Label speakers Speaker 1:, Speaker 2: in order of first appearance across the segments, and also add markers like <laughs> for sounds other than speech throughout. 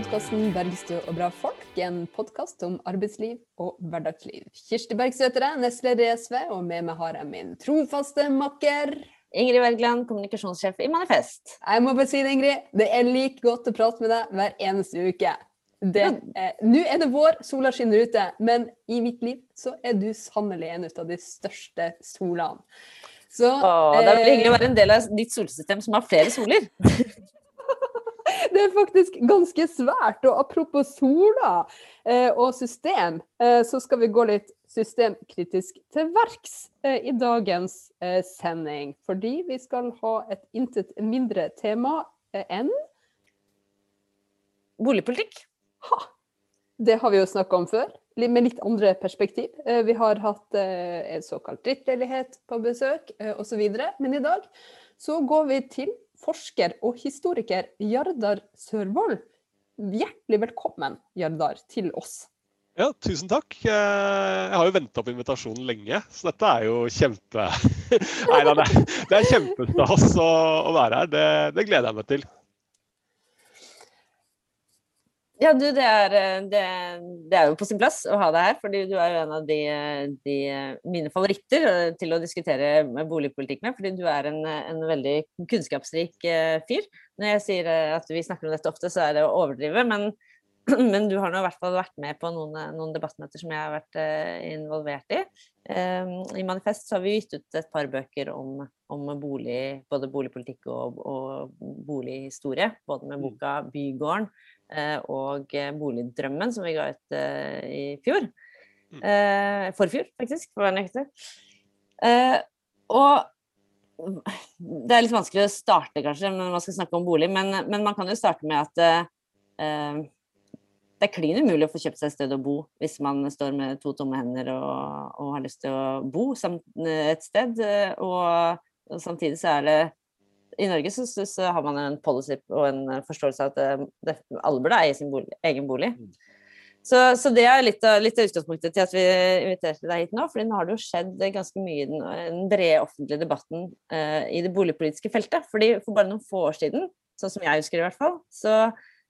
Speaker 1: podkasten 'Bergstø og bra folk'. En podkast om arbeidsliv og hverdagsliv. Kirsti Bergstø heter jeg, nestleder i SV, og med meg har jeg min trofaste makker
Speaker 2: Ingrid Wergeland, kommunikasjonssjef i Manifest.
Speaker 1: Jeg må bare si det, Ingrid. Det er like godt å prate med deg hver eneste uke. Eh, Nå er det vår, sola skinner ute, men i mitt liv så er du sannelig en av de største solene.
Speaker 2: Så, Åh, det er veldig hyggelig å være en del av ditt solsystem som har flere soler. <laughs> <laughs>
Speaker 1: det er faktisk ganske svært. Og apropos sola eh, og system, eh, så skal vi gå litt systemkritisk til verks eh, i dagens sending. Fordi vi skal ha et intet mindre tema enn
Speaker 2: Boligpolitikk.
Speaker 1: Ha! Det har vi jo snakka om før med litt andre perspektiv. Vi har hatt en såkalt drittleilighet på besøk osv. Men i dag så går vi til forsker og historiker Jardar Sørvold. Hjertelig velkommen, Jardar, til oss.
Speaker 3: Ja, tusen takk. Jeg har jo venta på invitasjonen lenge, så dette er jo kjempe... <laughs> Nei da, det er kjempestas å være her. Det, det gleder jeg meg til.
Speaker 2: Ja, du, det er, eh, det, det er, jo på sin plass å ha deg her, fordi du er jo en av de, de, mine favoritter eh, til å diskutere boligpolitikk med. Fordi du er en, en veldig kunnskapsrik eh, fyr. Når jeg sier at vi snakker om dette ofte, så er det å overdrive. Men, <clears throat> men du har nå i hvert fall vært med på noen, noen debattmøter som jeg har vært involvert i. I Manifest så har vi gitt ut et par bøker om, om bolig, både boligpolitikk og, og bolighistorie. Både med mm. boka 'Bygården' og eh, Boligdrømmen, som vi ga ut eh, i fjor. Mm. Forfjor, faktisk, for å være nøyaktig. Og det er litt vanskelig å starte, kanskje, når man skal snakke om bolig, men, men man kan jo starte med at det er klin umulig å få kjøpt seg et sted å bo hvis man står med to tomme hender og, og har lyst til å bo et sted. Og, og samtidig så er det i Norge så, så, så, har man en policy og en forståelse av at eh, det, alle burde eie sin bolig, egen bolig. Mm. Så, så, det er litt av, litt av, utgangspunktet til at vi inviterte deg hit nå. fordi nå har det jo skjedd ganske mye i den, den, brede offentlige debatten eh, i det boligpolitiske feltet. fordi For bare noen få år siden, sånn som jeg husker i hvert fall, så,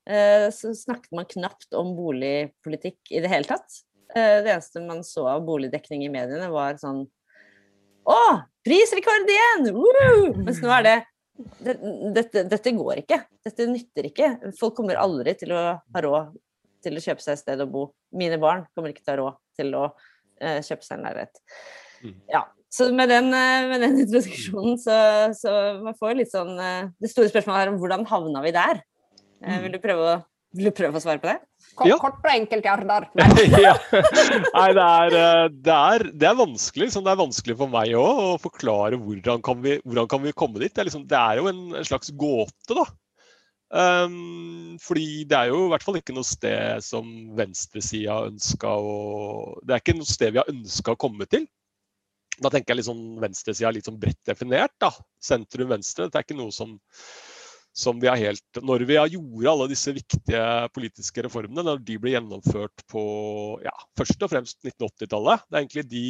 Speaker 2: eh, så snakket man knapt om boligpolitikk i det hele tatt. Eh, det eneste man så av boligdekning i mediene, var sånn Å! Prisrekord igjen! Woo! Mens nå er det dette, dette, går ikke. Dette nytter ikke. Folk kommer aldri til å ha råd til å kjøpe seg et sted å bo. Mine barn kommer ikke til å ha råd til å uh, kjøpe seg en leilighet. Mm. Ja, så med den, uh, med den <laughs> introduksjonen så, så, man får litt sånn uh, Det store spørsmålet er om hvordan havna vi der? Mm. Vil, du prøve å, vil du prøve å svare på det?
Speaker 1: Kort, ja. kort og enkelt, Jardar. <laughs>
Speaker 3: ja. Nei, det er, eh, det, er, det er, vanskelig. Liksom. Det er vanskelig for meg òg å forklare hvordan kan, vi, hvordan kan vi komme dit. Det er, liksom, det er jo en, en, slags gåte, da. Um, fordi det er jo i hvert fall ikke noe sted som venstresida ønska å Det er ikke noe sted vi har ønska å komme til. Da tenker jeg liksom venstresida litt sånn bredt definert. da. Sentrum-venstre. Det er ikke noe som som vi er helt Når vi har gjort alle disse viktige politiske reformene, når de ble gjennomført på ja, først og fremst 1980-tallet, det er egentlig de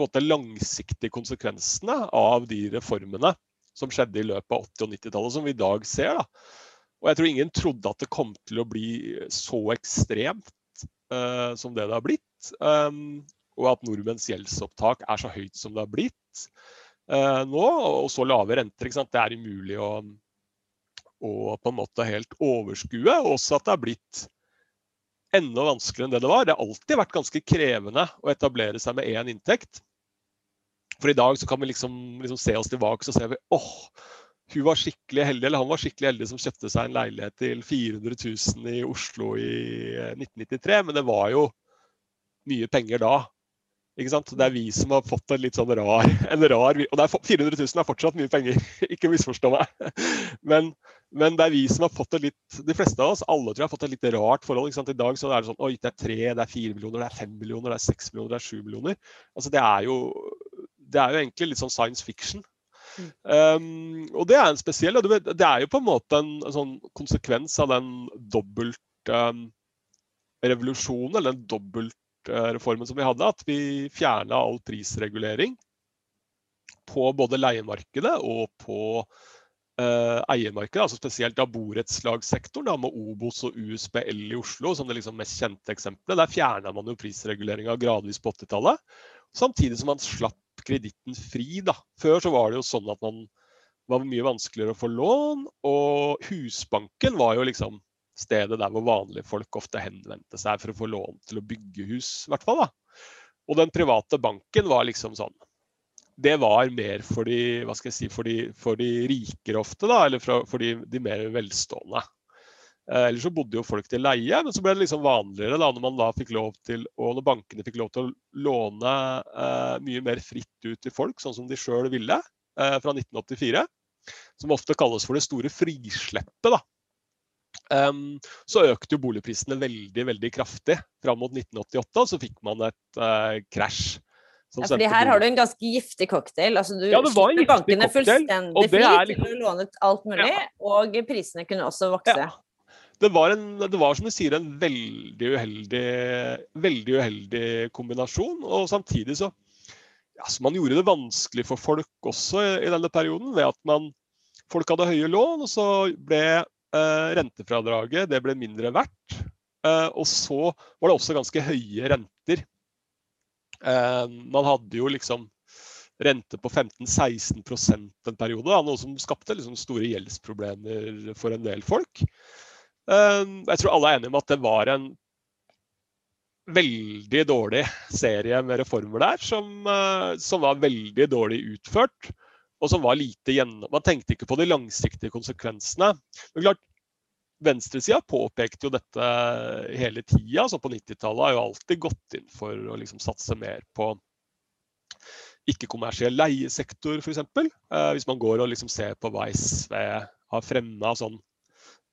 Speaker 3: måte, langsiktige konsekvensene av de reformene som skjedde i løpet av 80- og 90-tallet, som vi i dag ser. Da. Og jeg tror ingen trodde at det kom til å bli så ekstremt uh, som det det har blitt. Um, og at nordmenns gjeldsopptak er så høyt som det har blitt uh, nå, og så lave renter. Det er umulig å, å på en måte helt overskue. Og også at det har blitt enda vanskeligere enn det det var. Det har alltid vært ganske krevende å etablere seg med én inntekt. For i dag så kan vi liksom, liksom se oss tilbake så ser vi åh, hun var skikkelig heldig, eller han var skikkelig heldig som kjøpte seg en leilighet til 400 000 i Oslo i 1993. Eh, Men det var jo mye penger da. Ikke sant? Det er vi som har fått en litt sånn rar, en rar Og er, 400 000 er fortsatt mye penger, ikke misforstå meg. Men, men, det er vi som har fått det litt De fleste av oss, alle tror jeg, har fått et litt rart forhold. ikke sant? I dag så er det sånn Oi, det er tre, det er fire millioner, det er fem millioner, det er seks millioner, det er sju millioner. Altså det er jo Det er jo egentlig litt sånn science fiction. Um, og det er en spesiell Det er jo på en måte en, en sånn konsekvens av den dobbelt um, revolusjonen, eller den dobbelt reformen som vi hadde, at vi fjerna all prisregulering på både leiemarkedet og på eh, eiermarkedet, altså spesielt da borettslagssektoren, med Obos og USBL i Oslo som det liksom mest kjente eksempelet. Der fjerna man jo prisreguleringa gradvis på 80-tallet, samtidig som man slapp kreditten fri. da. Før så var det jo sånn at man var mye vanskeligere å få lån, og Husbanken var jo liksom stedet der hvor vanlige folk ofte henvendte seg for å få lån til å bygge hus, i hvert fall. da. Og den private banken var liksom sånn Det var mer for de, hva skal jeg si, for de, for de rikere ofte, da, eller for, for de, de, mer velstående. Eh, ellers så bodde jo folk til leie, men så ble det liksom vanligere da når man da fikk lov til, og når bankene fikk lov til å låne eh, mye mer fritt ut til folk, sånn som de sjøl ville, eh, fra 1984. Som ofte kalles for det store frisleppet. da. Um, så økte jo boligprisene veldig veldig kraftig fram mot 1988, og så fikk man et uh, krasj.
Speaker 2: Ja, fordi her har du en ganske giftig cocktail. Altså, du
Speaker 3: ja, slipper
Speaker 2: bankene fullstendig fri
Speaker 3: liksom,
Speaker 2: til å låne alt mulig, ja. og prisene kunne også vokse. Ja.
Speaker 3: Det var, en, det var, som du sier, en veldig uheldig, veldig uheldig kombinasjon. Og samtidig så, ja, så Man gjorde det vanskelig for folk også i, i denne perioden ved at man, folk hadde høye lån, og så ble Eh, rentefradraget det ble mindre verdt. Eh, og så var det også ganske høye renter. Eh, man hadde jo liksom rente på 15-16% en periode, da, noe som skapte liksom store gjeldsproblemer for en del folk. Jeg tror alle er enige om at det var en veldig dårlig serie med reformer der, som, som var veldig dårlig utført og som var lite gjennom... Man tenkte ikke på de langsiktige konsekvensene. Men klart, Venstresida påpekte jo dette hele tida. Så på 90-tallet har jo alltid gått inn for å liksom satse mer på ikke-kommersiell leiesektor, f.eks. Eh, hvis man går og liksom ser på hva SV har fremma sånn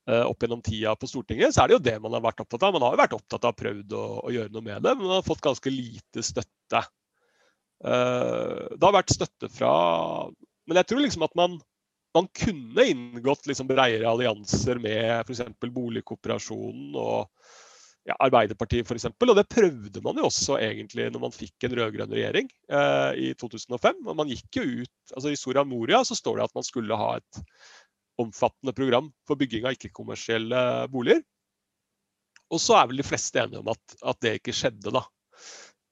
Speaker 3: eh, opp gjennom tida på Stortinget, så er det jo det man har vært opptatt av. Man har jo vært opptatt av prøvd å, å gjøre noe med det, men man har fått ganske lite støtte. Eh, det har vært støtte fra men jeg tror liksom at man, man kunne inngått liksom bredere allianser med f.eks. Boligkooperasjonen og ja, Arbeiderpartiet f.eks. Og det prøvde man jo også egentlig når man fikk en rød-grønn regjering eh, i 2005. Og man gikk jo ut, altså I Soria Moria så står det at man skulle ha et omfattende program for bygging av ikke-kommersielle boliger. Og så er vel de fleste enige om at, at det ikke skjedde, da.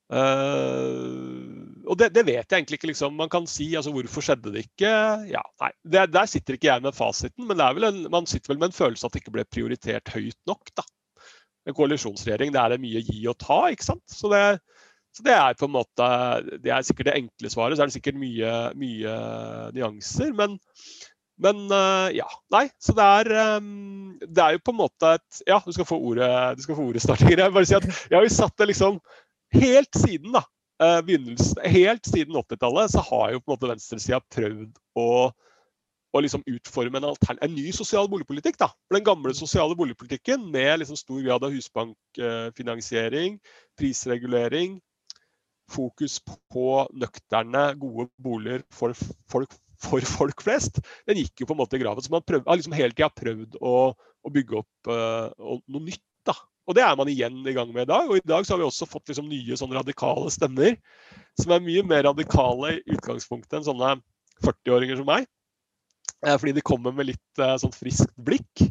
Speaker 3: Uh, og det, det, vet jeg egentlig ikke. Liksom. Man kan si altså, hvorfor skjedde det ikke? Ja, nei, det, Der sitter ikke jeg med fasiten, men en, man sitter vel med en følelse at det ikke ble prioritert høyt nok. da. En koalisjonsregjering, det er det mye gi og ta, ikke sant. Så det, så det er på en måte, det er sikkert det enkle svaret. Så er det sikkert mye, mye nyanser. Men, men uh, ja. Nei, så det er, um, det er jo på en måte et Ja, du skal få ordet, du skal få ordet snart, Jeg bare si at jeg har jo satt det liksom helt siden da, eh, helt siden 80-tallet så har jo på en måte venstresida prøvd å, å liksom utforme en, en, ny sosial boligpolitikk. da. For Den gamle sosiale boligpolitikken med liksom stor grad av husbankfinansiering, prisregulering, fokus på nøkterne, gode boliger for folk, for folk flest, den gikk jo på en måte i graven. Så man prøv, har liksom hele tida prøvd å, å, bygge opp uh, noe nytt. Og det er man igjen i gang med i dag. Og i dag så har vi også fått liksom nye sånn radikale stemmer. Som er mye mer radikale i utgangspunktet enn sånne 40-åringer som meg. Eh, fordi de kommer med litt eh, sånn friskt blikk.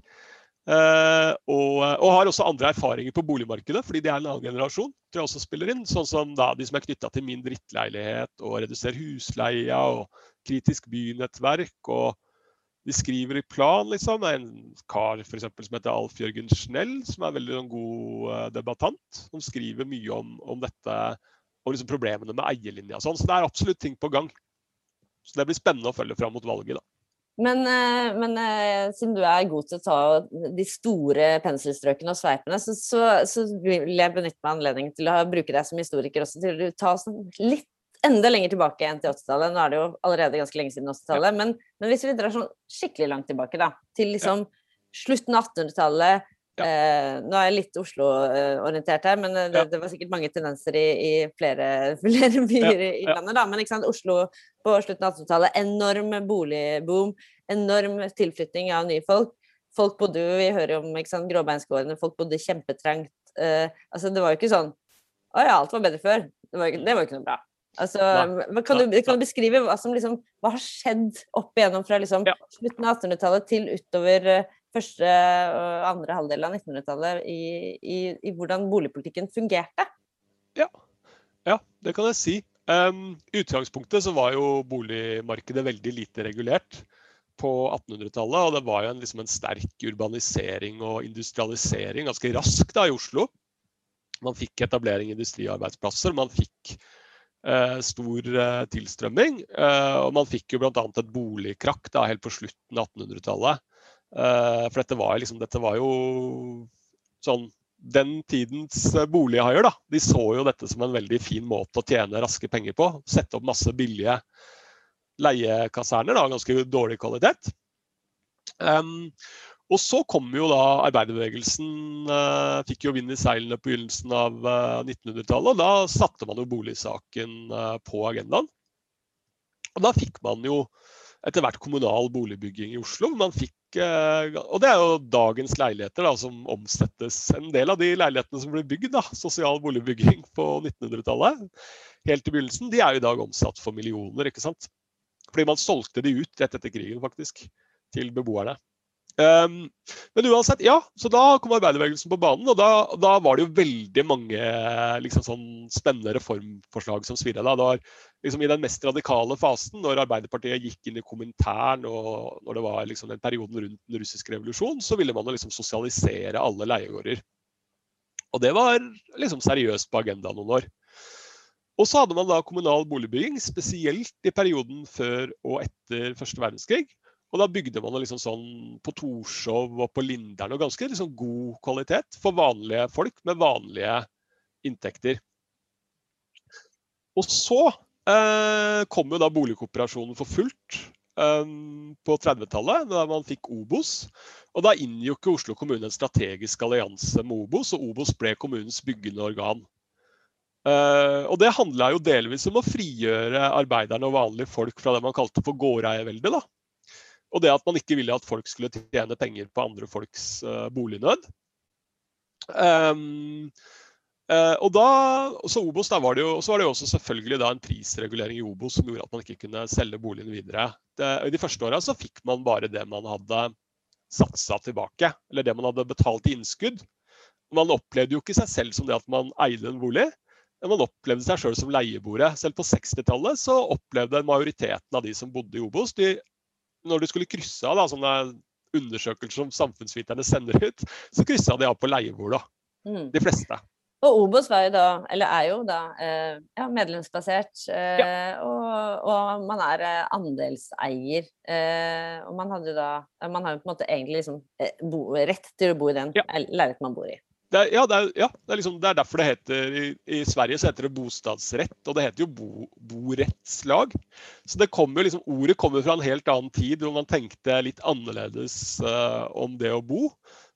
Speaker 3: Eh, og, og, har også andre erfaringer på boligmarkedet, fordi de er en annen generasjon. tror jeg også spiller inn, Sånn som da, de som er knytta til min drittleilighet og redusere husleia og kritisk bynettverk. og de skriver i plan, liksom. Det er en kar for eksempel, som heter Alf Jørgen Schnell, som er veldig en god uh, debattant. Som skriver mye om, om dette, og liksom problemene med eierlinja. Sånn. Så det er absolutt ting på gang. Så det blir spennende å følge fram mot valget. da.
Speaker 2: Men, eh, men, eh, siden du er god til å ta de store penselstrøkene og sveipene, så, så, så vil jeg benytte meg av anledningen til å bruke deg som historiker også til å ta sånn litt enda lenger tilbake enn til 80-tallet. Nå er det jo allerede ganske lenge siden 80-tallet. Ja. Men, men, hvis vi drar sånn skikkelig langt tilbake, da, til liksom ja. slutten av 1800-tallet ja. eh, Nå er jeg litt Oslo-orientert her, men det, det, var sikkert mange tendenser i, i flere, <laughs> flere, byer i landet. da, Men ikke sant, Oslo på slutten av 1800-tallet, enorm boligboom, enorm tilflytting av nye folk. Folk bodde jo, Vi hører jo om ikke sant, gråbeinsgårdene, folk bodde kjempetrangt. Eh, altså, det var jo ikke sånn Å ja, alt var bedre før. Det var, det var jo ikke noe bra. Altså, kan, du, kan du beskrive hva som liksom Hva har skjedd opp igjennom fra liksom
Speaker 3: Ja.
Speaker 2: slutten av 1800-tallet til utover eh, første og andre halvdel av 1900-tallet i, i, i hvordan boligpolitikken fungerte?
Speaker 3: Ja, det kan jeg si. Um, utgangspunktet så var jo boligmarkedet veldig lite regulert på 1800-tallet. Og det var jo en, liksom en sterk urbanisering og industrialisering ganske raskt da i Oslo. Man fikk etablering av industriarbeidsplasser, man fikk eh, stor eh, tilstrømming. eh, og man fikk jo bl.a. et boligkrakk da, helt på slutten av 1800-tallet. Eh, for dette var, liksom, dette var jo sånn den tidens eh, bolighaier da, de så jo dette som en veldig fin måte å tjene raske penger på. Sette opp masse billige leiekaserner av ganske dårlig kvalitet. Um, og så kom jo da arbeiderbevegelsen eh, fikk jo vind i seilene på begynnelsen av eh, 1900-tallet. og Da satte man jo boligsaken eh, på agendaen. Og da fikk man jo etter hvert kommunal boligbygging i Oslo. Man fikk, eh, og det er jo dagens leiligheter da, som omsettes. En del av de leilighetene som ble bygd, da, sosial boligbygging på 1900-tallet, helt i begynnelsen, de er jo i dag omsatt for millioner. ikke sant? Fordi man solgte de ut rett etter krigen, faktisk, til beboerne. Um, men uansett, ja. Så da kom arbeiderbevegelsen på banen, og da, da var det jo veldig mange liksom sånn spennende reformforslag som svirra. Det var liksom i den mest radikale fasen, når Arbeiderpartiet gikk inn i Komintern og når det var liksom den perioden rundt den russiske revolusjonen, så ville man liksom sosialisere alle leiegårder. Og det var liksom seriøst på agendaen noen år. Og så hadde man da kommunal boligbygging, spesielt i perioden før og etter første verdenskrig. Og da bygde man liksom sånn på Torshov og på Lindern og ganske liksom god kvalitet for vanlige folk med vanlige inntekter. Og så eh, kom jo da boligkooperasjonen for fullt eh, på 30-tallet, da man fikk Obos. Og da inngikk Oslo kommune en strategisk allianse med Obos, og Obos ble kommunens byggende organ. Uh, og Det handla jo delvis om å frigjøre arbeiderne og vanlige folk fra det man kalte for gårdeierveldet. da. Og det at man ikke ville at folk skulle tjene penger på andre folks uh, bolignød. Um, uh, og da, så Obos, der var det jo, så var det jo også selvfølgelig en prisregulering i Obos som gjorde at man ikke kunne selge boligen videre. Det, I de første åra så fikk man bare det man hadde satsa tilbake, eller det man hadde betalt i innskudd. Man opplevde jo ikke seg selv som det at man eide en bolig. Men man opplevde seg sjøl som leieboere. Selv på 60-tallet så opplevde majoriteten av de som bodde i Obos de, Når du skulle krysse av da, sånne undersøkelser som samfunnsviterne sender ut, så kryssa de av på leieboer.
Speaker 2: Mm.
Speaker 3: De fleste.
Speaker 2: Og Obos var jo da, eller er jo da, eh, ja, medlemsbasert, eh, og, og man er eh, andelseier. Eh, og man hadde jo da Man har jo på en måte egentlig liksom eh, bo, rett til å bo i den
Speaker 3: Ja.
Speaker 2: leiligheten man bor i.
Speaker 3: Det er, ja, det er, ja det, er liksom, det er derfor det heter i, I Sverige så heter det bostadsrett, og det heter jo bo, borettslag. Så det kommer liksom, ordet kommer fra en helt annen tid, hvor man tenkte litt annerledes uh, om det å bo.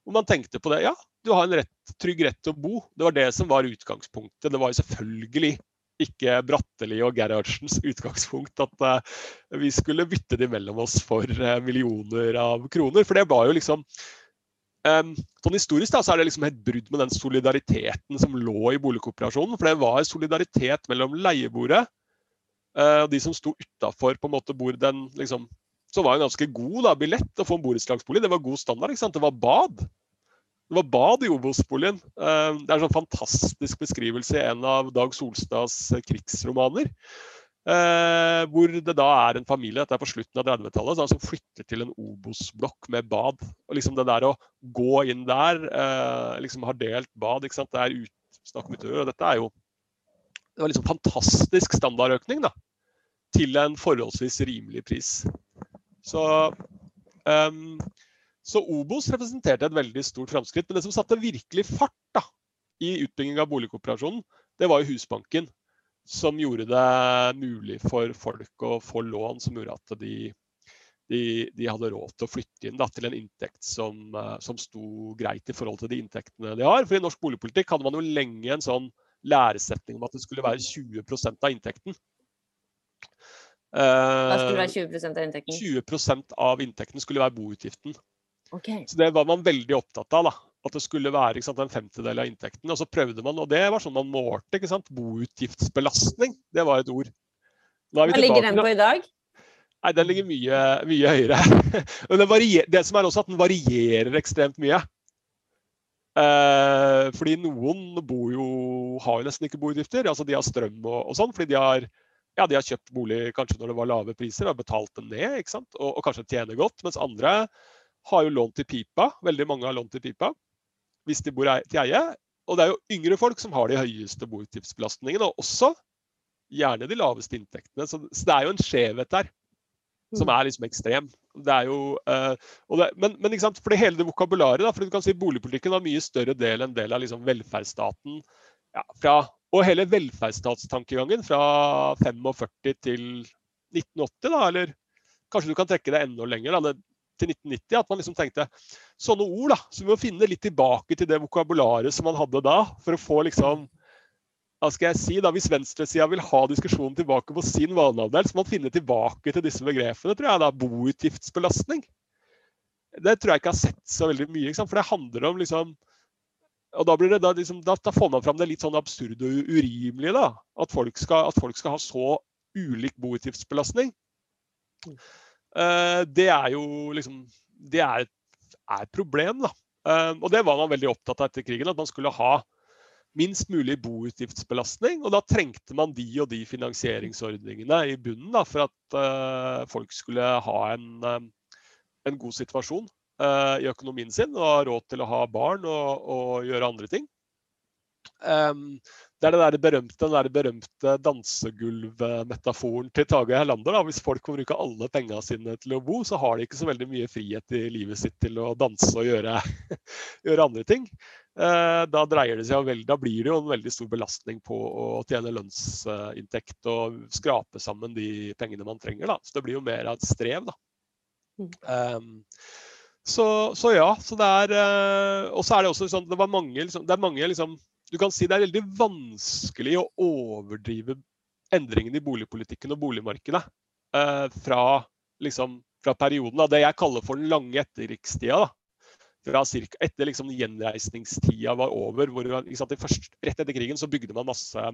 Speaker 3: Hvor man tenkte på det, ja, du har en rett, trygg rett til å bo. Det var det som var utgangspunktet. Det var jo selvfølgelig ikke Bratteli og Gerhardsens utgangspunkt at uh, vi skulle bytte de mellom oss for uh, millioner av kroner. For det var jo liksom Um, sånn Historisk da, så er det liksom et brudd med den solidariteten som lå i boligkooperasjonen. For det var solidaritet mellom leieboere uh, og de som sto utafor den liksom, Som var en ganske god da, billett å få en borettslagsbolig. Det var god standard. ikke sant? Det var bad. Det var bad i Obos-boligen. Uh, det er en sånn fantastisk beskrivelse i en av Dag Solstads eh, krigsromaner. Eh, hvor det da er en familie dette er på slutten av 30-tallet, som flytter til en Obos-blokk med bad. Og liksom det der å gå inn der, eh, liksom har delt bad, ikke sant? det er ut, snakk om utøver, og dette er jo det var liksom fantastisk standardøkning da, til en forholdsvis rimelig pris. Så, um, så Obos representerte et veldig stort framskritt. Men det som satte virkelig fart da, i utbygging av boligkooperasjonen, det var jo Husbanken som gjorde det mulig for folk å få lån som gjorde at de, de, de hadde råd til å flytte inn da, til en inntekt som, eh, som sto greit i forhold til de inntektene de har. For i norsk boligpolitikk hadde man jo lenge en sånn læresetning om at det skulle være 20 av inntekten.
Speaker 2: Hva skulle
Speaker 3: Eh,
Speaker 2: være 20% av inntekten.
Speaker 3: 20% av inntekten skulle være boutgiften.
Speaker 2: Okay.
Speaker 3: Så det var man veldig opptatt av. da. At det skulle være sant, en femtedel av inntekten. Og så prøvde man, og det var sånn man målte. ikke sant? Boutgiftsbelastning, det var et ord.
Speaker 2: Hva ligger den på i dag?
Speaker 3: Nei, Den ligger mye, mye høyere. <laughs> det, varier, det, som er også at den varierer ekstremt mye. Eh, fordi noen bor jo, har jo nesten ikke boutgifter. Altså de har strøm og, og sånn. fordi de har, ja, de har kjøpt bolig kanskje når det var lave priser og betalt dem ned. ikke sant? Og, og kanskje tjener godt. Mens andre har jo lånt i pipa. Veldig mange har lånt i pipa hvis de bor til eie. Og det er jo yngre folk som har de høyeste boutgiftsbelastningene, og også gjerne de laveste inntektene. Så, så det er jo en skjevhet der som mm. er liksom ekstrem. Det er jo, uh, det, men, men for det hele det vokabularet, da, for du kan si boligpolitikken var mye større del enn del av liksom velferdsstaten. Ja, fra, og hele velferdsstatstankegangen fra 45 til 1980, da, eller kanskje du kan trekke det enda lenger. Da, det, til 1990 at man liksom tenkte sånne ord. da, Så vi må finne litt tilbake til det vokabularet som man hadde da, for å få liksom hva skal jeg si da, Hvis venstresida vil ha diskusjonen tilbake på sin vaneavdel, så må man finne tilbake til disse begrepene. tror jeg da, Boutgiftsbelastning. Det tror jeg ikke har sett så veldig mye. For det handler om liksom og da, det, da, liksom, da, da, får man fram det litt sånn absurde og urimelige. da, At folk skal, at folk skal ha så ulik boutgiftsbelastning. Uh, det er jo liksom Det er er et problem, da. Uh, og det var man veldig opptatt av etter krigen. At man skulle ha minst mulig boutgiftsbelastning. Og da trengte man de og de finansieringsordningene i bunnen da, for at uh, folk skulle ha en, en god situasjon i økonomien sin og ha råd til å ha barn og, og gjøre andre ting. Um, det er den der berømte, den der berømte dansegulvmetaforen til Tage Herlander. Da. Hvis folk kan bruke alle pengene sine til å bo, så har de ikke så veldig mye frihet i livet sitt til å danse og gjøre, <laughs> gjøre andre ting. Eh, da, vel, da blir det jo en veldig stor belastning på å tjene lønnsinntekt og skrape sammen de pengene man trenger. Da. Så det blir jo mer av et strev. Da. Um, så, så, ja. Så det er, uh, og så er det også sånn, det, mange, liksom, det er mange liksom, du kan si det er veldig vanskelig å overdrive endringene i boligpolitikken og boligmarkedet eh, fra, liksom, fra, perioden av det jeg kaller for den lange etterkrigstida. Fra cirka, etter liksom, gjenreisningstida var over. hvor sant, først, Rett etter krigen så bygde man masse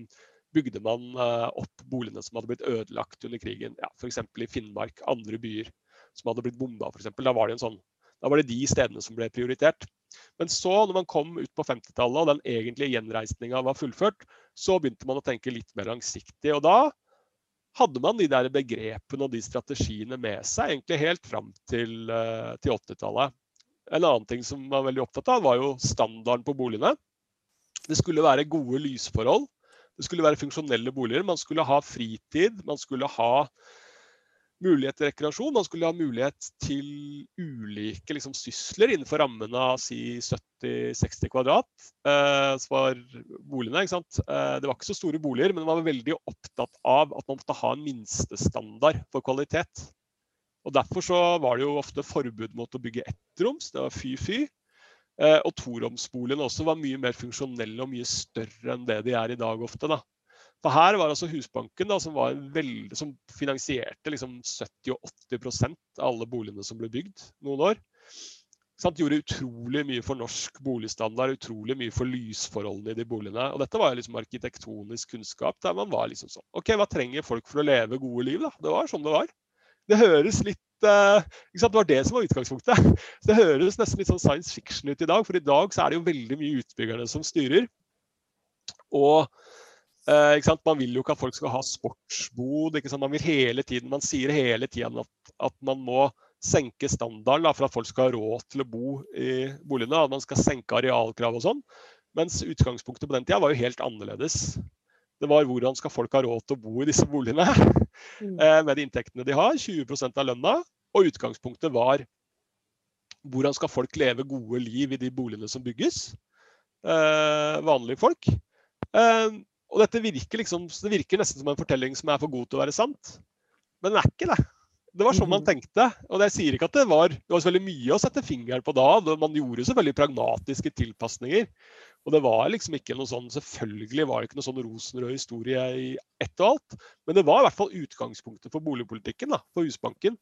Speaker 3: bygde man eh, opp boligene som hadde blitt ødelagt under krigen. Ja, F.eks. i Finnmark, andre byer som hadde blitt bomba. Da var det en sånn da var det de stedene som ble prioritert. Men så, når man kom ut på 50-tallet og den egentlige gjenreisninga var fullført, så begynte man å tenke litt mer langsiktig. Og da hadde man de der begrepene og de strategiene med seg egentlig helt fram til, uh, til 80-tallet. En annen ting som man var veldig opptatt av, var jo standarden på boligene. Det skulle være gode lysforhold. Det skulle være funksjonelle boliger. Man skulle ha fritid. Man skulle ha mulighet til rekreasjon. Man skulle ha mulighet til ulike liksom, sysler innenfor rammene av si 70-60 kvadrat. Eh, som var boligene, ikke sant? Eh, Det var ikke så store boliger, men man var veldig opptatt av at man måtte ha en minstestandard for kvalitet. Og Derfor så var det jo ofte forbud mot å bygge ettroms, det var fy-fy. Eh, og toromsboligene også var mye mer funksjonelle og mye større enn det de er i dag ofte. da. For her var altså Husbanken, da, som, veld, som finansierte liksom 70-80% av alle boligene som ble bygd noen år. Sant, gjorde utrolig mye for norsk boligstandard, utrolig mye for lysforholdene i de boligene. Og dette var liksom arkitektonisk kunnskap der man var liksom sånn OK, hva trenger folk for å leve gode liv, da? Det var sånn det var. Det høres litt uh, Det var det som var utgangspunktet. Så <laughs> det høres nesten litt sånn science fiction ut i dag, for i dag så er det jo veldig mye utbyggerne som styrer. Og Eh, man vil jo ikke at folk skal ha sportsbod. Man vil hele tiden, man sier hele tiden at, at man må senke standarden da, for at folk skal ha råd til å bo i boligene. At man skal senke arealkrav og sånn. Mens utgangspunktet på den tida var jo helt annerledes. Det var hvordan skal folk ha råd til å bo i disse boligene mm. eh, med de inntektene de har, 20% av lønna. Og utgangspunktet var hvordan skal folk leve gode liv i de boligene som bygges. Eh, vanlige folk. Eh, og dette virker, liksom, det virker nesten som en fortelling som er for god til å være sant. Men den er ikke det. Det var sånn man mhm. tenkte. Og jeg sier ikke at det var, det var veldig mye å sette fingeren på da. Man gjorde selvfølgelig pragmatiske tilpasninger. Og det var liksom ikke noe sånn, selvfølgelig var det ikke noe sånn rosenrød historie i ett og alt. Men det var i hvert fall utgangspunktet for boligpolitikken, da, for Husbanken.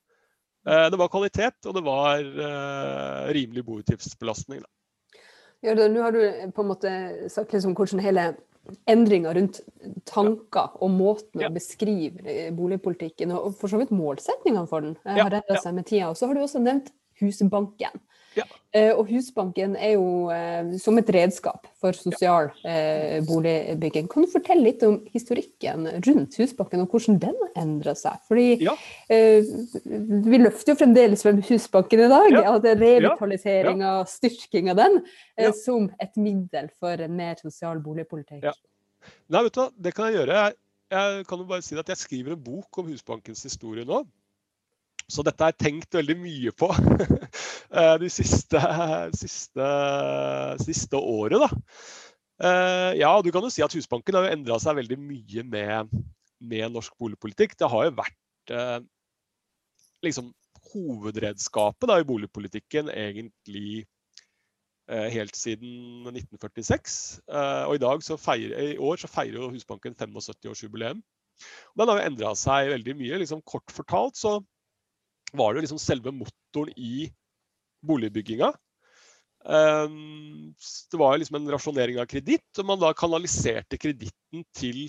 Speaker 3: Eh, det var kvalitet, og det var eh, rimelig boutgiftsbelastning. Da.
Speaker 1: Ja, nå har du på en måte sagt liksom hvordan hele endringer rundt tanker og måten å beskrive boligpolitikken og for så vidt målsetningene for den har redda seg med tida. Og så har du også nevnt Husbanken. Ja. Eh, og Husbanken er jo eh, som et redskap for sosial eh, boligbygging. Kan du fortelle litt om historikken rundt Husbanken, og hvordan den endrer seg? Fordi ja. eh, Vi løfter jo fremdeles frem Husbanken i dag. Ja. At revitalisering og styrking av den som et middel for en mer sosial boligpolitikk.
Speaker 3: Nei, vet du hva, det kan jeg gjøre. Jeg, jeg kan jo bare si at jeg skriver en bok om Husbankens historie nå. Så dette har jeg tenkt veldig mye på <laughs> eh, de siste, siste, siste året. Da. Eh, ja, du kan jo si at Husbanken har jo endra seg veldig mye med, med, norsk boligpolitikk. Det har jo vært eh, liksom hovedredskapet da, i boligpolitikken egentlig helt siden 1946. Og i, dag så feirer, i år så feirer jo Husbanken 75-årsjubileum. Den har jo endra seg veldig mye. Liksom kort fortalt så var det liksom selve motoren i boligbygginga. Ehm, det var liksom en rasjonering av kreditt, og man da kanaliserte kreditten til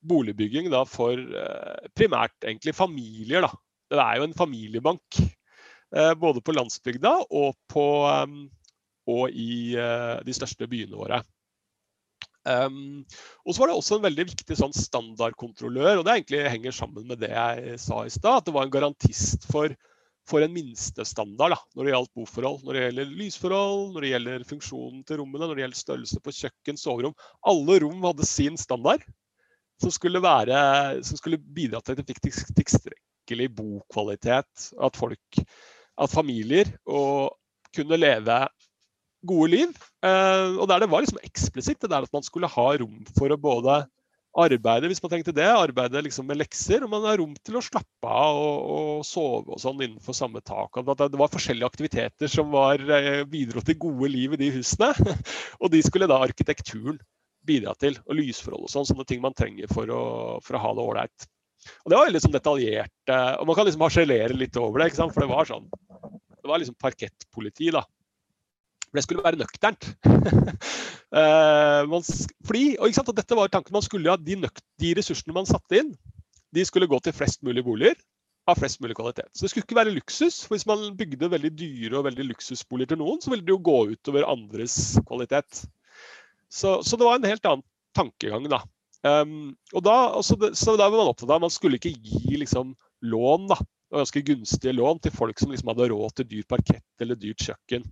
Speaker 3: boligbygging da for eh, primært egentlig familier. Da. Det er jo en familiebank. Eh, både på landsbygda og, på, ehm, og i eh, de største byene våre. Um, og så var det også en veldig viktig sånn standardkontrollør, og det egentlig henger sammen med det jeg sa i stad. At det var en garantist for, for en minstestandard da, når det gjaldt boforhold. Når det gjelder lysforhold, når det gjelder funksjonen til rommene, når det gjelder størrelse på kjøkken, soverom. Alle rom hadde sin standard som skulle, være, som skulle bidra til at det fikk tilstrekkelig bokvalitet. At folk, at familier og kunne leve gode liv. Eh, og der det var liksom eksplisitt det der at man skulle ha rom for å både arbeide hvis man tenkte det, arbeide liksom med lekser, og man har rom til å slappe av og, og sove og sånn innenfor samme tak. At det var forskjellige aktiviteter som var, eh, bidro til gode liv i de husene. <laughs> og de skulle da arkitekturen bidra til, og lysforhold og sånn, sånne ting man trenger for å, for å ha det ålreit. Og Det var veldig sånn detaljert, og man kan liksom harselere litt over det, for det var sånn det var liksom parkettpoliti. da, for det skulle være nøkternt. <laughs> uh, fordi, og, og, dette var tanken man skulle ha de, de, ressursene man satte inn, de skulle gå til flest mulig boliger av flest mulig kvalitet. Så det skulle ikke være luksus. for Hvis man bygde veldig dyre og veldig luksusboliger til noen, så ville det jo gå utover andres kvalitet. Så, så det var en helt annen tankegang, da. Um, og da, det, så da var man opptatt av Man skulle ikke gi liksom, lån, da, ganske gunstige lån til folk som liksom hadde råd til dyr parkett eller dyrt kjøkken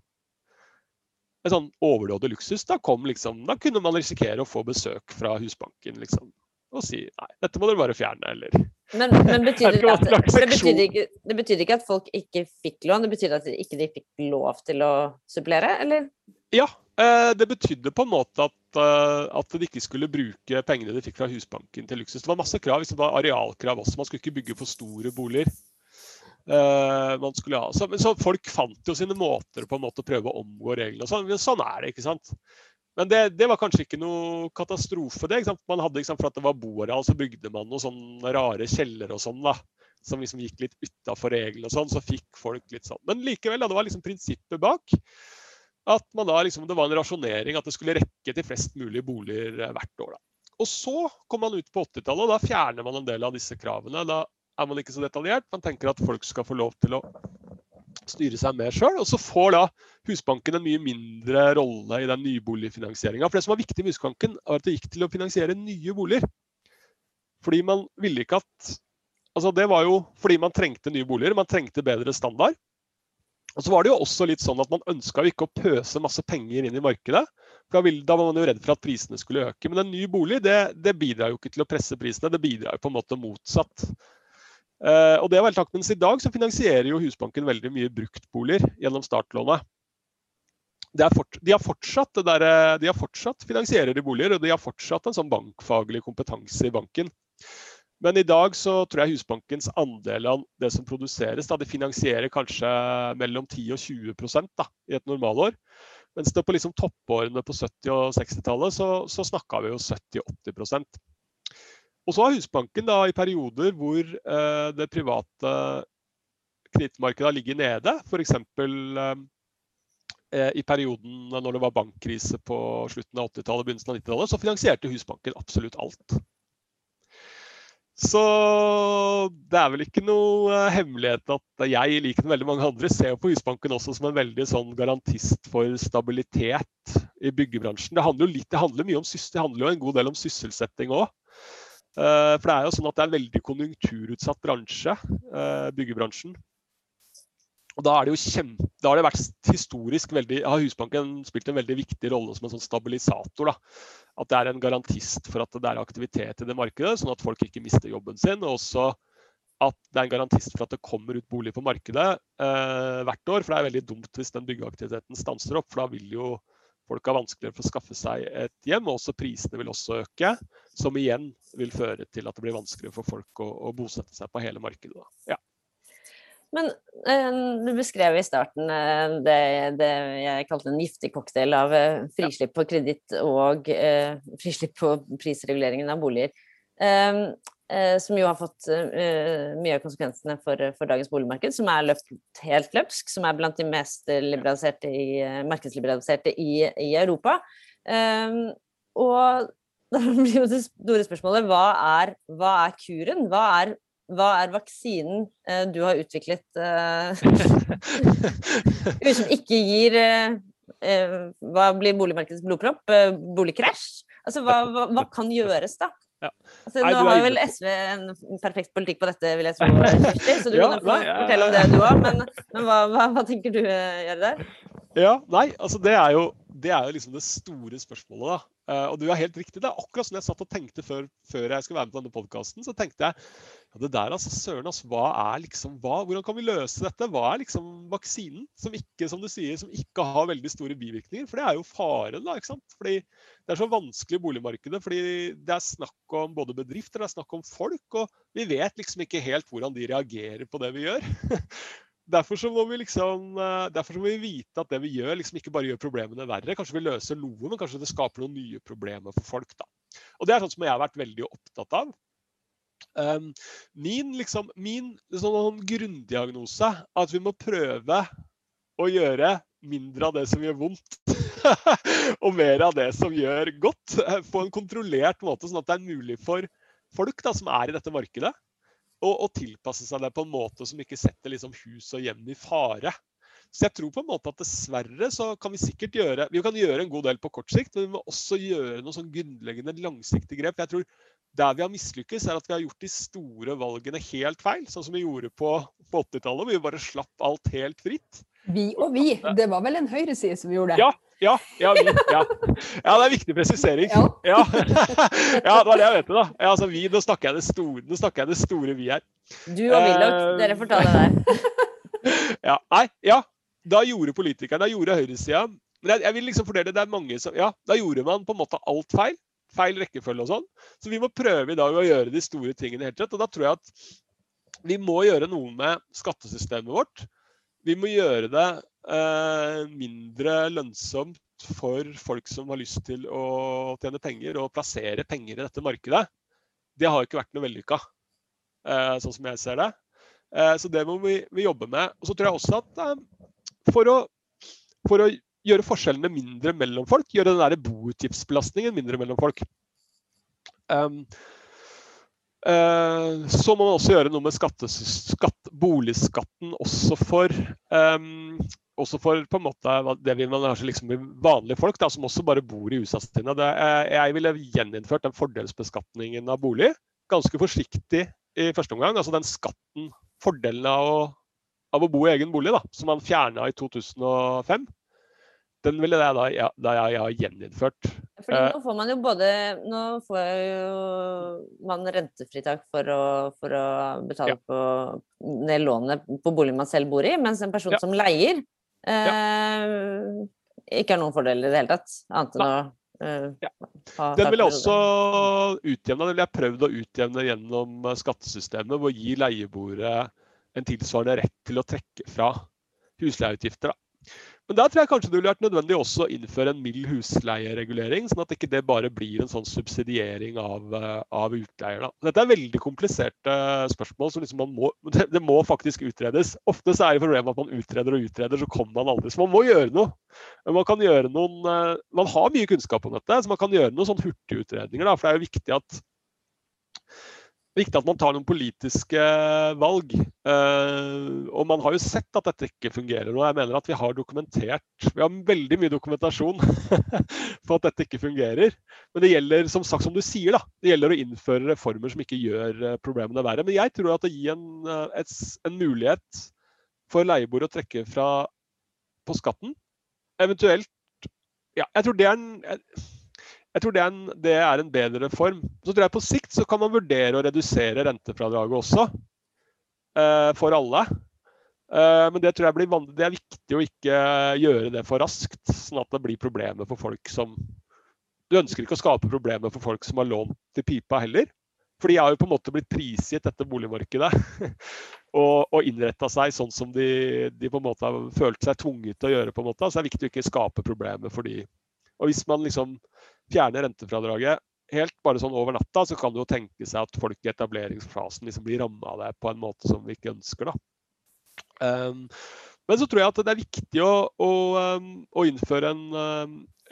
Speaker 3: en sånn overdådig luksus, da, liksom, da, kunne man risikere å få besøk fra Husbanken liksom, og si nei, dette må dere bare fjerne, eller
Speaker 2: Men, <laughs> men betyr det, at, det, betyr ikke, det betyr ikke at folk ikke fikk lån, det betyr at de ikke de fikk lov til å supplere, eller?
Speaker 3: Ja, eh, det betydde på en måte at, eh, at, de ikke skulle bruke pengene de fikk fra Husbanken til luksus. Det var masse krav, det var arealkrav også. Man skulle ikke bygge for store boliger. Uh, man skulle ha. Så, så, folk fant jo sine måter på en måte å prøve å omgå reglene. og Sånn, men sånn er det, ikke sant. Men det, det, var kanskje ikke noe katastrofe. det, Man hadde, ikke sant, For at det var boareal, så bygde man noen sånne rare kjeller og sånn. da, Som liksom gikk litt utafor reglene og sånn. Så fikk folk litt sånn. Men likevel, da, det var liksom prinsippet bak. At man da liksom, det var en rasjonering, at det skulle rekke til flest mulig boliger eh, hvert år. da. Og så kom man ut på 80-tallet, og da fjerner man en del av disse kravene. Da er man ikke så detaljert. Man tenker at folk skal få lov til å styre seg mer sjøl. Og så får da Husbanken en mye mindre rolle i den nyboligfinansieringa. For det som var viktig med Husbanken, var at det gikk til å finansiere nye boliger. Fordi man ville ikke at Altså det var jo fordi man trengte nye boliger, man trengte bedre standard. Og så var det jo også litt sånn at Man ønska ikke å pøse masse penger inn i markedet. for Da var man jo redd for at prisene skulle øke. Men en ny bolig det, det bidrar jo ikke til å presse prisene, det bidrar jo på en måte motsatt. Uh, og det er helt takk, mens I dag så finansierer jo Husbanken veldig mye bruktboliger gjennom startlånet. Fort, de, har fortsatt, der, de har fortsatt finansierer i boliger, og de har fortsatt en sånn bankfaglig kompetanse i banken. Men i dag så tror jeg Husbankens andel av det som produseres, da, de finansierer kanskje mellom 10 og 20 da, i et normalår. Mens det på liksom toppårene på 70- og 60-tallet så, så snakka vi jo 70-80 og så har Husbanken da i perioder hvor eh, det private kredittmarkedet har ligget nede, f.eks. Eh, eh, i perioden når det var bankkrise på slutten av 80-tallet og begynnelsen av 90-tallet, så finansierte Husbanken absolutt alt. Så det er vel ikke noe eh, hemmelighet at jeg, med veldig mange andre, ser på Husbanken også som en veldig sånn garantist for stabilitet i byggebransjen. Det handler jo, litt, det handler mye om, det handler jo en god del om sysselsetting òg. Eh, for det er jo sånn at det er en veldig konjunkturutsatt bransje, eh, byggebransjen. Og da, er det jo kjempe, da har det vært historisk veldig, har Husbanken spilt en veldig viktig rolle som en sånn stabilisator. Da. At det er en garantist for at det er aktivitet i det markedet, sånn at folk ikke mister jobben sin. Og også at det er en garantist for at det kommer ut bolig på markedet eh, hvert år. For det er veldig dumt hvis den byggeaktiviteten stanser opp, for da vil jo folk har vanskeligere for å skaffe seg et hjem. Og også prisene vil også øke, som igjen vil føre til at det blir vanskeligere for folk å, å bosette seg på hele markedet. Ja.
Speaker 2: Men eh, du beskrev i starten eh, det, det, jeg kalte en giftig cocktail av eh, frislipp på kreditt og eh, frislipp på prisreguleringen av boliger. Eh, eh, som jo har fått mye av konsekvensene for, for, dagens boligmarked, som er løpt helt løpsk, som er blant de mest liberaliserte i, markedsliberaliserte i, i Europa. og <laughs> da blir jo det store spørsmålet hva er, hva er kuren? Hva er hva er vaksinen uh, du har utviklet <laughs> uh, som ikke gir uh, eh, Hva blir boligmarkedets blodpropp? Eh, boligkrasj? Altså, hva, hva, hva, kan gjøres, da? Ja. Altså, nå har vel SV en perfekt politikk på dette, vil jeg tro, Kirsti, så du ja, kan nei, fortelle om det du òg. Men, men hva, hva, tenker du eh, gjøre der?
Speaker 3: Ja, nei, altså det er jo, det er jo liksom det store spørsmålet, da. Uh, og du er helt riktig. Det er akkurat som jeg satt og tenkte før, før jeg skulle være med på denne podkasten. Så tenkte jeg ja, det der, altså, søren, altså, hva er liksom, hva, hvordan kan vi løse dette? Hva er liksom vaksinen som ikke, som du sier, som ikke har veldig store bivirkninger? For det er jo faren, da. ikke sant? Fordi det er så vanskelig i boligmarkedet. Fordi det er snakk om både bedrifter, det er snakk om folk. Og vi vet liksom ikke helt hvordan de reagerer på det vi gjør. <laughs> Derfor så, må vi liksom, eh, derfor må vi vite at det vi gjør, liksom ikke bare gjør problemene verre. Kanskje vi løser noe, men kanskje det skaper noen nye problemer for folk. da. Og Det er sånn som jeg har vært veldig opptatt av. Um, min, liksom, min sånn grunndiagnose er at vi må prøve å gjøre mindre av det som gjør vondt, <laughs> og mer av det som gjør godt. Eh, på en kontrollert måte, sånn at det er mulig for folk da, som er i dette markedet, og, og, tilpasse seg det på en måte som ikke setter liksom hus og hjem i fare. Så jeg tror på en måte at dessverre så kan vi sikkert gjøre vi kan gjøre en god del på kort sikt, men vi må også gjøre noen sånn grunnleggende langsiktige grep. Jeg tror Der vi har mislykkes, er at vi har gjort de store valgene helt feil. Sånn som vi gjorde på, på 80-tallet, hvor vi bare slapp alt helt fritt.
Speaker 1: Vi og vi. Det var vel en høyreside som gjorde det?
Speaker 3: Ja, ja, ja, vi, ja. ja, det er viktig presisering. Ja. ja. <laughs> det var det jeg vet. da. Ja, altså, vi, nå, snakker jeg det store, nå snakker jeg det store vi her.
Speaker 2: Du og Willoch, uh, dere får ta det der. <laughs>
Speaker 3: ja, nei, ja. Da gjorde politikerne, da gjorde høyresida Men jeg, jeg, vil liksom fordele det er mange som Ja, da gjorde man på en måte alt feil. Feil rekkefølge og sånn. Så vi må prøve i dag å gjøre de store tingene helt rett. Og da tror jeg at vi må gjøre noe med skattesystemet vårt. Vi må gjøre det Eh, mindre lønnsomt for folk som har lyst til å tjene penger og plassere penger i dette markedet, det har ikke vært noe vellykka, eh, sånn som jeg ser det. Eh, så det må vi, jobbe med. Og så tror jeg også at for å, for å gjøre forskjellene mindre mellom folk, gjøre den der boutgiftsbelastningen mindre mellom folk, Uh, så må man også gjøre noe med skatt, boligskatten også for um, også for på en måte det vil man kanskje liksom vanlige folk da, som også bare bor i USA. Sine. Jeg ville gjeninnført den fordelsbeskatningen av bolig. Ganske forsiktig i første omgang. Altså den skatten, fordelen av å, av å bo i egen bolig, da, som man fjerna i 2005. Den ville jeg da, ja, da jeg, jeg har gjeninnført.
Speaker 2: Fordi eh, nå får man jo både Nå får jo man rentefritak for å, for å betale ja. på ned lånet på boligen man selv bor i, mens en person ja. som leier, eh, ikke har noen fordeler i det hele tatt. Annet enn å
Speaker 3: Uh, ja. Den vil jeg også utjevne. Den vil jeg prøvd å utjevne gjennom skattesystemet ved å gi leieboere en tilsvarende rett til å trekke fra husleieutgifter. Da. Men der tror jeg kanskje det ville vært nødvendig også å innføre en mild husleieregulering, sånn at ikke det bare blir en sånn subsidiering av, eh, av utleier. Dette er veldig kompliserte spørsmål så liksom må, <laughs> det, må faktisk utredes. Ofte så er det problemet at man utreder og utreder, så kommer man aldri. Så man må gjøre noe. Man kan gjøre noen, eh, man har mye kunnskap om dette, så man kan gjøre noen sånn hurtigutredninger. For det er jo viktig at viktig at man tar noen politiske valg. Uh, og man har jo sett at dette ikke fungerer. Og jeg mener at vi har dokumentert Vi har veldig mye dokumentasjon <laughs> på at dette ikke fungerer. Men det gjelder som sagt som du sier da, det gjelder å innføre reformer som ikke gjør uh, problemene verre. Men jeg tror at å gi en, et, en mulighet for leieboere å trekke fra på skatten, eventuelt ja, jeg tror det er en jeg tror det er, en, det er, en, bedre form. Så tror jeg På sikt så kan man vurdere å redusere rentefradraget også, eh, for alle. Eh, men det tror jeg blir det er viktig å ikke gjøre det for raskt, sånn at det blir problemer for folk som Du ønsker ikke å skape problemer for folk som har lånt til pipa heller. For de har jo på en måte blitt prisgitt dette boligmarkedet <laughs> og, og innretta seg sånn som de, de, på en måte har følt seg tvunget til å gjøre. på en måte. Så det er viktig å ikke skape problemer for de. Og hvis man liksom fjerne rentefradraget helt bare sånn over natta, så kan det jo tenke seg at folk i etableringsfasen liksom blir ramma av det på en måte som vi ikke ønsker. da. Um, men så tror jeg at det er viktig å, å, um, å innføre en,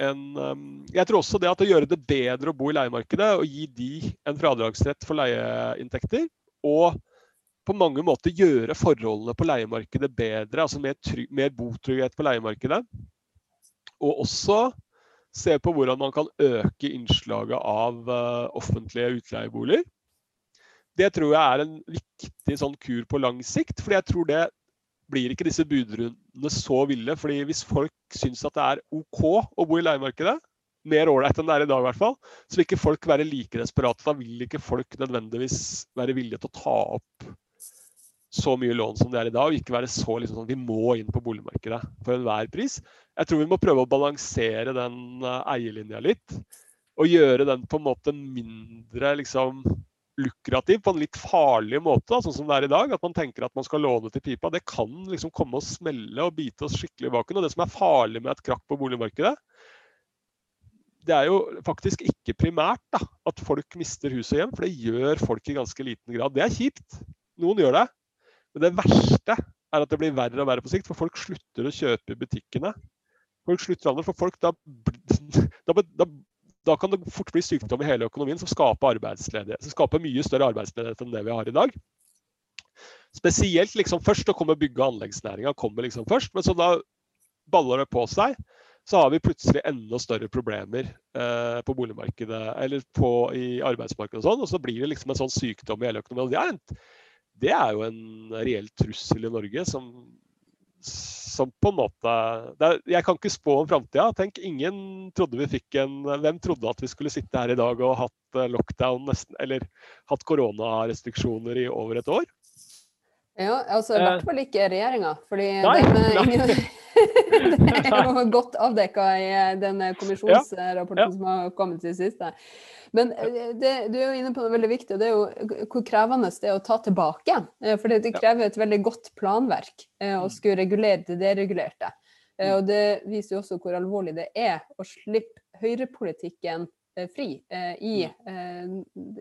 Speaker 3: en um, Jeg tror også det at å gjøre det bedre å bo i leiemarkedet og gi de en fradragsrett for leieinntekter, og på mange måter gjøre forholdene på leiemarkedet bedre, altså mer, mer botrygghet på leiemarkedet. Og også se på hvordan man kan øke innslaget av uh, offentlige utleieboliger. Det tror jeg er en viktig sånn kur på lang sikt. fordi jeg tror det blir ikke disse budrundene så ville. fordi hvis folk syns at det er OK å bo i leiemarkedet, mer ålreit enn det er i dag i hvert fall, så vil ikke folk være like desperate. Da vil ikke folk nødvendigvis være villige til å ta opp så mye lån som det er i dag, og ikke være så liksom sånn vi må inn på boligmarkedet for enhver pris. Jeg tror vi må prøve å balansere den uh, eierlinja litt. Og gjøre den på en måte mindre liksom, lukrativ på en litt farlig måte, da, sånn som det er i dag. At man tenker at man skal låne til pipa. Det kan liksom komme og smelle og bite oss skikkelig i baken. Og det som er farlig med et krakk på boligmarkedet, det er jo faktisk ikke primært da, at folk mister hus og hjem, for det gjør folk i ganske liten grad. Det er kjipt. Noen gjør det. Men det verste er at det blir verre og verre på sikt, for folk slutter å kjøpe i butikkene. Folk slutter aldri, for folk da, da, da, da kan det fort bli sykdom i hele økonomien som skaper arbeidsledighet. Som skaper mye større arbeidsledighet enn det vi har i dag. Spesielt liksom først, da kommer bygge- og anleggsnæringa liksom først. Men så da baller det på seg. Så har vi plutselig enda større problemer eh, på boligmarkedet eller på, i arbeidsmarkedet og sånn. Og så blir det liksom en sånn sykdom i hele økonomien. Det er en det er jo en reell trussel i Norge som, som på en måte er, Jeg kan ikke spå om framtida. Tenk, ingen trodde vi fikk en Hvem trodde at vi skulle sitte her i dag og hatt eh, lockdown nesten, eller hatt koronarestriksjoner i over et år?
Speaker 1: Ja, altså i hvert fall ikke regjeringa. Fordi nei, ingen, <laughs> det er jo godt avdekka i den kommisjonsrapporten ja, ja. som har kommet til siste. Men eh, det, du er jo inne på noe veldig viktig, og det er jo hvor krevende det er å ta tilbake. Eh, for det krever et veldig godt planverk eh, å mm. skulle regulere det deregulerte. Mm. Og det viser jo også hvor alvorlig det er å slippe høyrepolitikken fri i mm.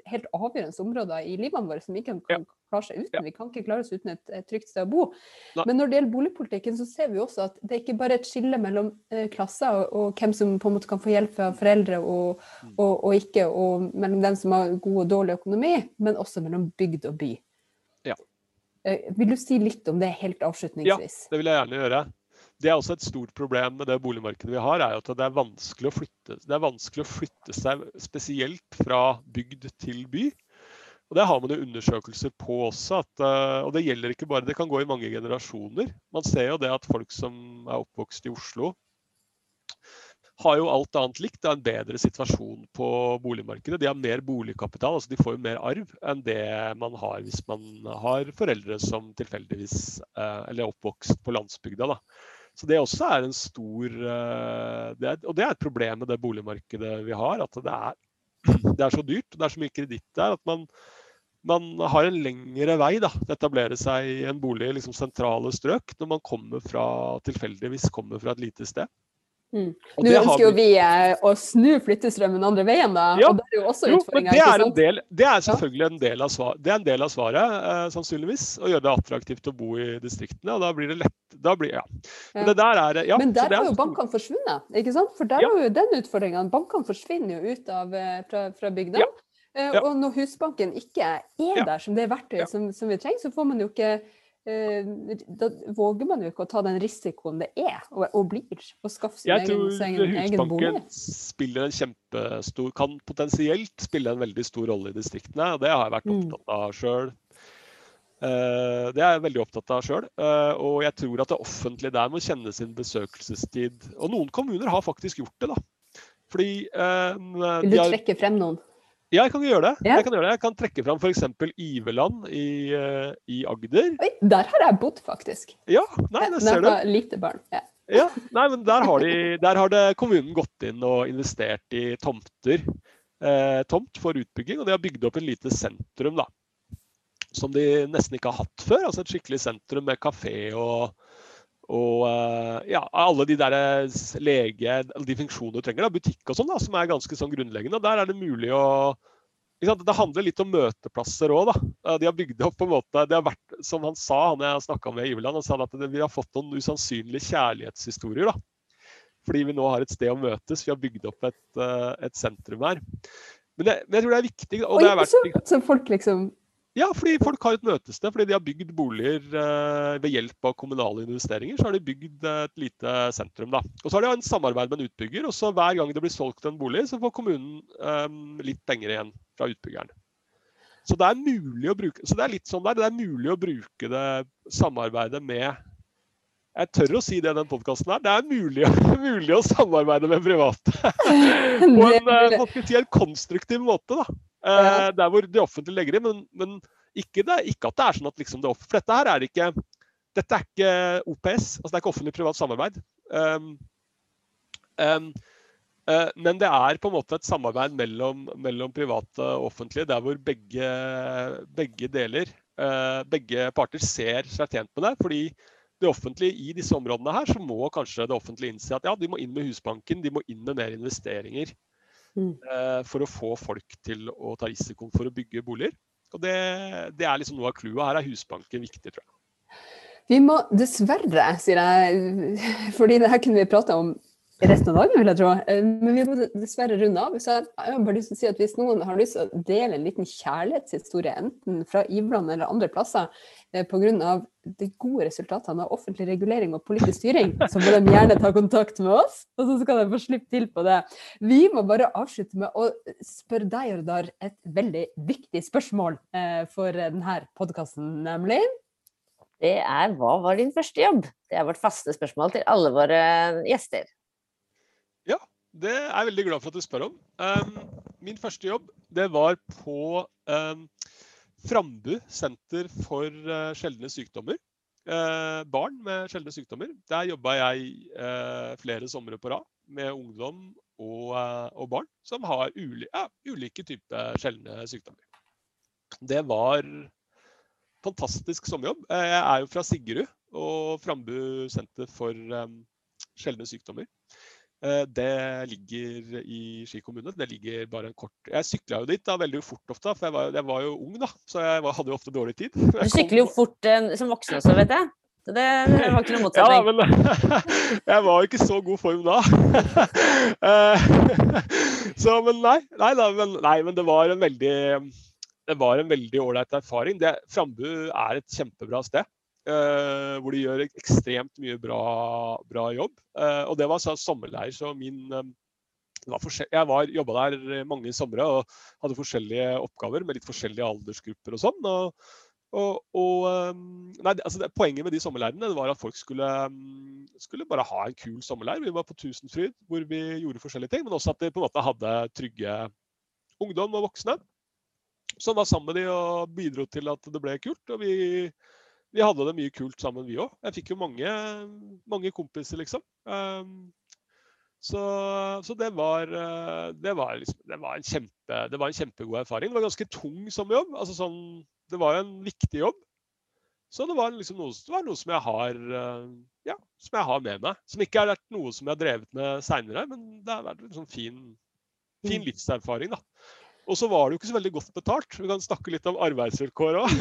Speaker 1: helt avgjørende områder i livene våre som ikke kan klare seg uten. Vi kan ikke klare oss uten et, et trygt sted å bo. Men når det gjelder boligpolitikken, så ser vi også at det er ikke bare et skille mellom eh, klasser og, og, hvem som på en måte kan få hjelp fra foreldre og, mm. og, og, ikke, og mellom dem som har god og dårlig økonomi, men også mellom bygd og by.
Speaker 3: Ja.
Speaker 1: Eh, vil du si litt om det helt avslutningsvis?
Speaker 3: Ja, det vil jeg gjerne gjøre. Det er også et stort problem med det boligmarkedet vi har, er at det er vanskelig å flytte, vanskelig å flytte seg spesielt fra bygd til by. Og Det har man jo undersøkelser på også. At, eh, og det gjelder ikke bare, det kan gå i mange generasjoner. Man ser jo det at folk som er oppvokst i Oslo, har jo alt annet likt. Det er en bedre situasjon på boligmarkedet. De har mer boligkapital, altså de får jo mer arv enn det man har hvis man har foreldre som tilfeldigvis eh, Eller er oppvokst på landsbygda. da. Så det også er en stor eh, det er, Og det er et problem med det boligmarkedet vi har. At det er, det er så dyrt, det er så mye kreditt der at man man har en lengre vei da, til å etablere seg i en bolig i liksom, sentrale strøk når man kommer fra, tilfeldigvis kommer fra et lite sted.
Speaker 1: Mm. Nå ønsker jo vi eh, å snu flyttestrømmen andre veien, da.
Speaker 3: Ja.
Speaker 1: Og det er jo også utfordringa.
Speaker 3: det er, del, det er selvfølgelig en del av, svar, det er en del av svaret, eh, sannsynligvis. Å gjøre det attraktivt å bo i distriktene. Og da blir det lett da blir, ja. Men det der er ja,
Speaker 1: Men der
Speaker 3: er
Speaker 1: har jo bankene forsvunnet, ikke sant? For der
Speaker 3: Ja.
Speaker 1: har jo den utfordringa. Bankene forsvinner jo ut av, eh, fra, fra bygda.
Speaker 3: Ja.
Speaker 1: Eh,
Speaker 3: Ja.
Speaker 1: Og når Husbanken ikke er der som det verktøyet som, som vi trenger, så får man jo ikke Da våger man jo ikke å ta den risikoen det er og, og blir å skaffe sin egen,
Speaker 3: tror
Speaker 1: sin egen, egen bolig.
Speaker 3: Husbanken spiller en kjempestor Kan potensielt spille en veldig stor rolle i distriktene. og Det har jeg vært
Speaker 1: Mm.
Speaker 3: opptatt av sjøl. det er jeg veldig opptatt av sjøl. og jeg tror at det offentlige der må kjenne sin besøkelsestid. Og noen kommuner har faktisk gjort det, da. Fordi eh,
Speaker 1: Vil du trekke frem noen?
Speaker 3: Ja, jeg kan gjøre det.
Speaker 1: Ja.
Speaker 3: Jeg kan, gjøre det. jeg kan trekke fram f.eks. Iveland i, uh, i Agder.
Speaker 1: Oi, der har jeg bodd, faktisk.
Speaker 3: Ja, nei, det ser
Speaker 1: jeg
Speaker 3: du.
Speaker 1: var lite barn. Ja.
Speaker 3: Ja, nei, men der har, de, der har det kommunen gått inn og investert i tomter. Eh, tomt for utbygging, og de har bygd opp en lite sentrum da. Som de nesten ikke har hatt før. Altså et skikkelig sentrum med kafé og, og eh, ja, alle de der lege, alle de funksjonene du trenger. Da, butikk og sånn, da, som er ganske sånn grunnleggende. Der er det mulig å ikke sant? Det handler litt om møteplasser òg, da. Eh, De har bygd opp på en måte det har vært, Som han sa, han jeg snakka med Iveland, han sa at vi har fått noen usannsynlige kjærlighetshistorier. da. Fordi vi nå har et sted å møtes. Vi har bygd opp et, eh, et sentrum her. Men, det, men jeg tror det er viktig. Og det har vært,
Speaker 1: så, så folk liksom
Speaker 3: ja, fordi folk har et møtested. Fordi de har bygd boliger eh, ved hjelp av kommunale investeringer. Så har de bygd et lite sentrum. da. Og så har de en samarbeid med en utbygger. Og så hver gang det blir solgt en bolig, så får kommunen eh, litt penger igjen fra utbyggeren. Så det er mulig å bruke så det er litt sånn der, det er mulig å bruke det samarbeidet med Jeg tør å si det i den podkasten her. Det er mulig, <laughs> mulig å samarbeide med private <laughs> på en, eh, si, en konstruktiv måte. da. Eh,
Speaker 1: Ja.
Speaker 3: Der hvor det offentlige legger i, men, men ikke, det, ikke at det er sånn at liksom det offentlige For dette her er ikke dette er ikke OPS, altså det er ikke offentlig-privat samarbeid. Um, um, uh, men det er på en måte et samarbeid mellom, mellom private og offentlige, der hvor begge, begge deler, uh, begge parter ser seg tjent med det. fordi det offentlige i disse områdene her, så må kanskje det offentlige innse at ja, de må inn med Husbanken, de må inn med mer investeringer eh, for å få folk til å ta risikoen for å bygge boliger. Og det, det er liksom noe av clouet. Her er Husbanken viktig, tror jeg.
Speaker 1: Vi må dessverre, sier jeg, fordi det her kunne vi prate om resten av dagen, vil jeg tro. Eh, Men vi må dessverre runde av. Så jeg har bare lyst til å si at hvis noen har lyst til å dele en liten kjærlighetshistorie, enten fra Ivland eller andre plasser, eh, pga. de gode resultatene av offentlig regulering og politisk styring, så må de gjerne ta kontakt med oss, og så skal de få slippe til på det. Vi må bare avslutte med å spørre deg, Jordar, et veldig viktig spørsmål eh, for denne podkasten, nemlig
Speaker 2: Det er hva var din første jobb? Det er vårt faste spørsmål til alle våre gjester.
Speaker 3: Ja, det er jeg veldig glad for at du spør om. Um, min første jobb det var på um, Frambu senter for uh, sjeldne sykdommer. Uh, barn med sjeldne sykdommer. Der jobba jeg uh, flere somre på rad med ungdom og, og barn som har uli ja, ulike typer sjeldne sykdommer. Det var fantastisk sommerjobb. Jeg er jo fra Sigrud og Frambu senter for um, sjeldne sykdommer. Eh, Det ligger i Ski kommune. Det ligger bare en kort Jeg sykla jo dit da veldig fort ofte, for jeg var, jeg var jo ung, da. Så jeg var, hadde jo ofte dårlig tid. <laughs>
Speaker 2: Du sykler jo fort eh, som voksen også, vet jeg. Så det var ikke noe
Speaker 3: Ja, men <laughs> jeg var jo ikke så god form da. <laughs> Eh, så, men nei, nei, da, men, nei, men det var en veldig det var en veldig ålreit erfaring. Det, Frambu er et kjempebra sted. Eh, hvor de gjør ekstremt mye bra, bra jobb. Uh, og det var sommerleir, så min um, var Jeg var, jobba der mange somre og hadde forskjellige oppgaver med litt forskjellige aldersgrupper og sånn. Og, og, og um, nei, altså det, Poenget med de sommerleirene var at folk skulle, um, skulle bare ha en kul sommerleir. Vi var på Tusenfryd hvor vi gjorde forskjellige ting, men også at de på en måte hadde trygge ungdom og voksne som var sammen med de og bidro til at det ble kult. Og vi, vi hadde det mye kult sammen, vi òg. Jeg fikk jo mange, mange kompiser, liksom. Um, Så, så det, var, eh, det, var liksom, det, var kjempe, det, var en kjempegod erfaring. Det var ganske tung sommerjobb. Altså sånn, det var jo en viktig jobb. Så det var, liksom noe, det var noe som jeg har eh, ja, som jeg har med meg. Som ikke har vært noe som jeg har drevet med seinere, men det har vært en sånn fin, fin mm. livserfaring. da. Og så var det jo ikke så veldig godt betalt. Vi kan snakke litt om arbeidsvilkår òg.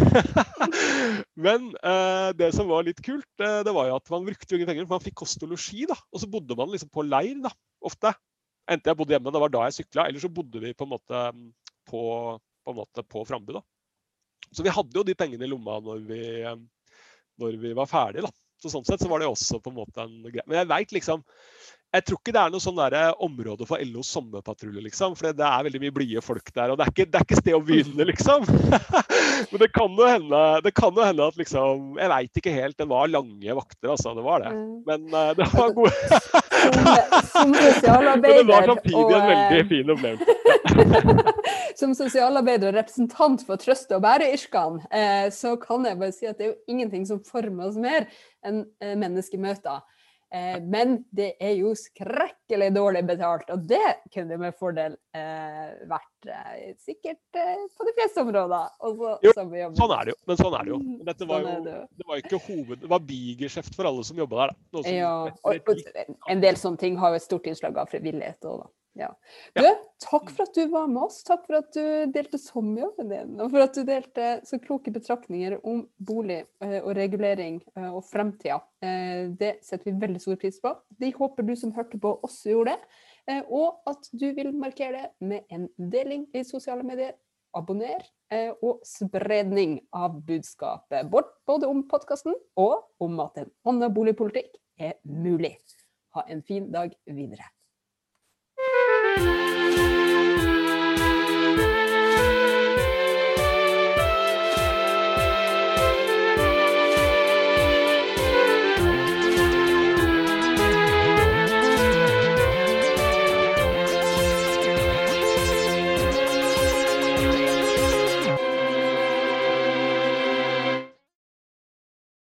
Speaker 3: <laughs> Men eh, det som var litt kult, eh, det var jo at man brukte jo ingen penger. For man fikk kost og losji. Og så bodde man liksom på leir, da, ofte. Enten jeg bodde hjemme, det var da jeg sykla, eller så bodde vi på en måte på, på, en måte på Frambu, da. Så vi hadde jo de pengene i lomma når vi, når vi var ferdige, da. Så sånn sett så var det også på en måte en greie. Men jeg veit liksom jeg tror ikke det er noe sånn der eh, område for LOs sommerpatrulje, liksom. For det er veldig mye blide folk der. Og det er ikke, det er ikke sted å begynne, liksom. <laughs> Men det kan jo hende, det kan jo hende at liksom Jeg veit ikke helt. Det var lange vakter, altså. Det var det. Mm. Men uh, det var gode
Speaker 1: Som sosialarbeider <laughs>
Speaker 3: Men det var samtidig en veldig eh, fin opplevelse. <laughs>
Speaker 1: Som sosialarbeider og representant for trøste- og bæreyrkene, eh, så kan jeg bare si at det er jo ingenting som former oss mer enn menneskemøter. Eh, men det er jo skrekkelig dårlig betalt, og det kunne med fordel eh, vært eh, sikkert eh, på de fleste områder.
Speaker 3: Også, jo, sånn er det jo. Men sånn er det jo. Mm, Dette var sånn jo, det var ikke hoved... Det var bigeskjeft for alle som jobba der.
Speaker 1: Som, ja, og, og, en del sånne ting har jo et stort innslag av frivillighet. òg, da. Ja. Du, takk for at du var med oss. Takk for at du delte sommerjobben din. Og for at du delte så kloke betraktninger om bolig eh, og regulering eh, og fremtida. Eh, det setter vi veldig stor pris på. Vi håper du som hørte på, også gjorde det. Og at du vil markere det med en deling i sosiale medier. Abonner og spredning av budskapet. Både om podkasten og om at en annen boligpolitikk er mulig. Ha en fin dag videre. Bye.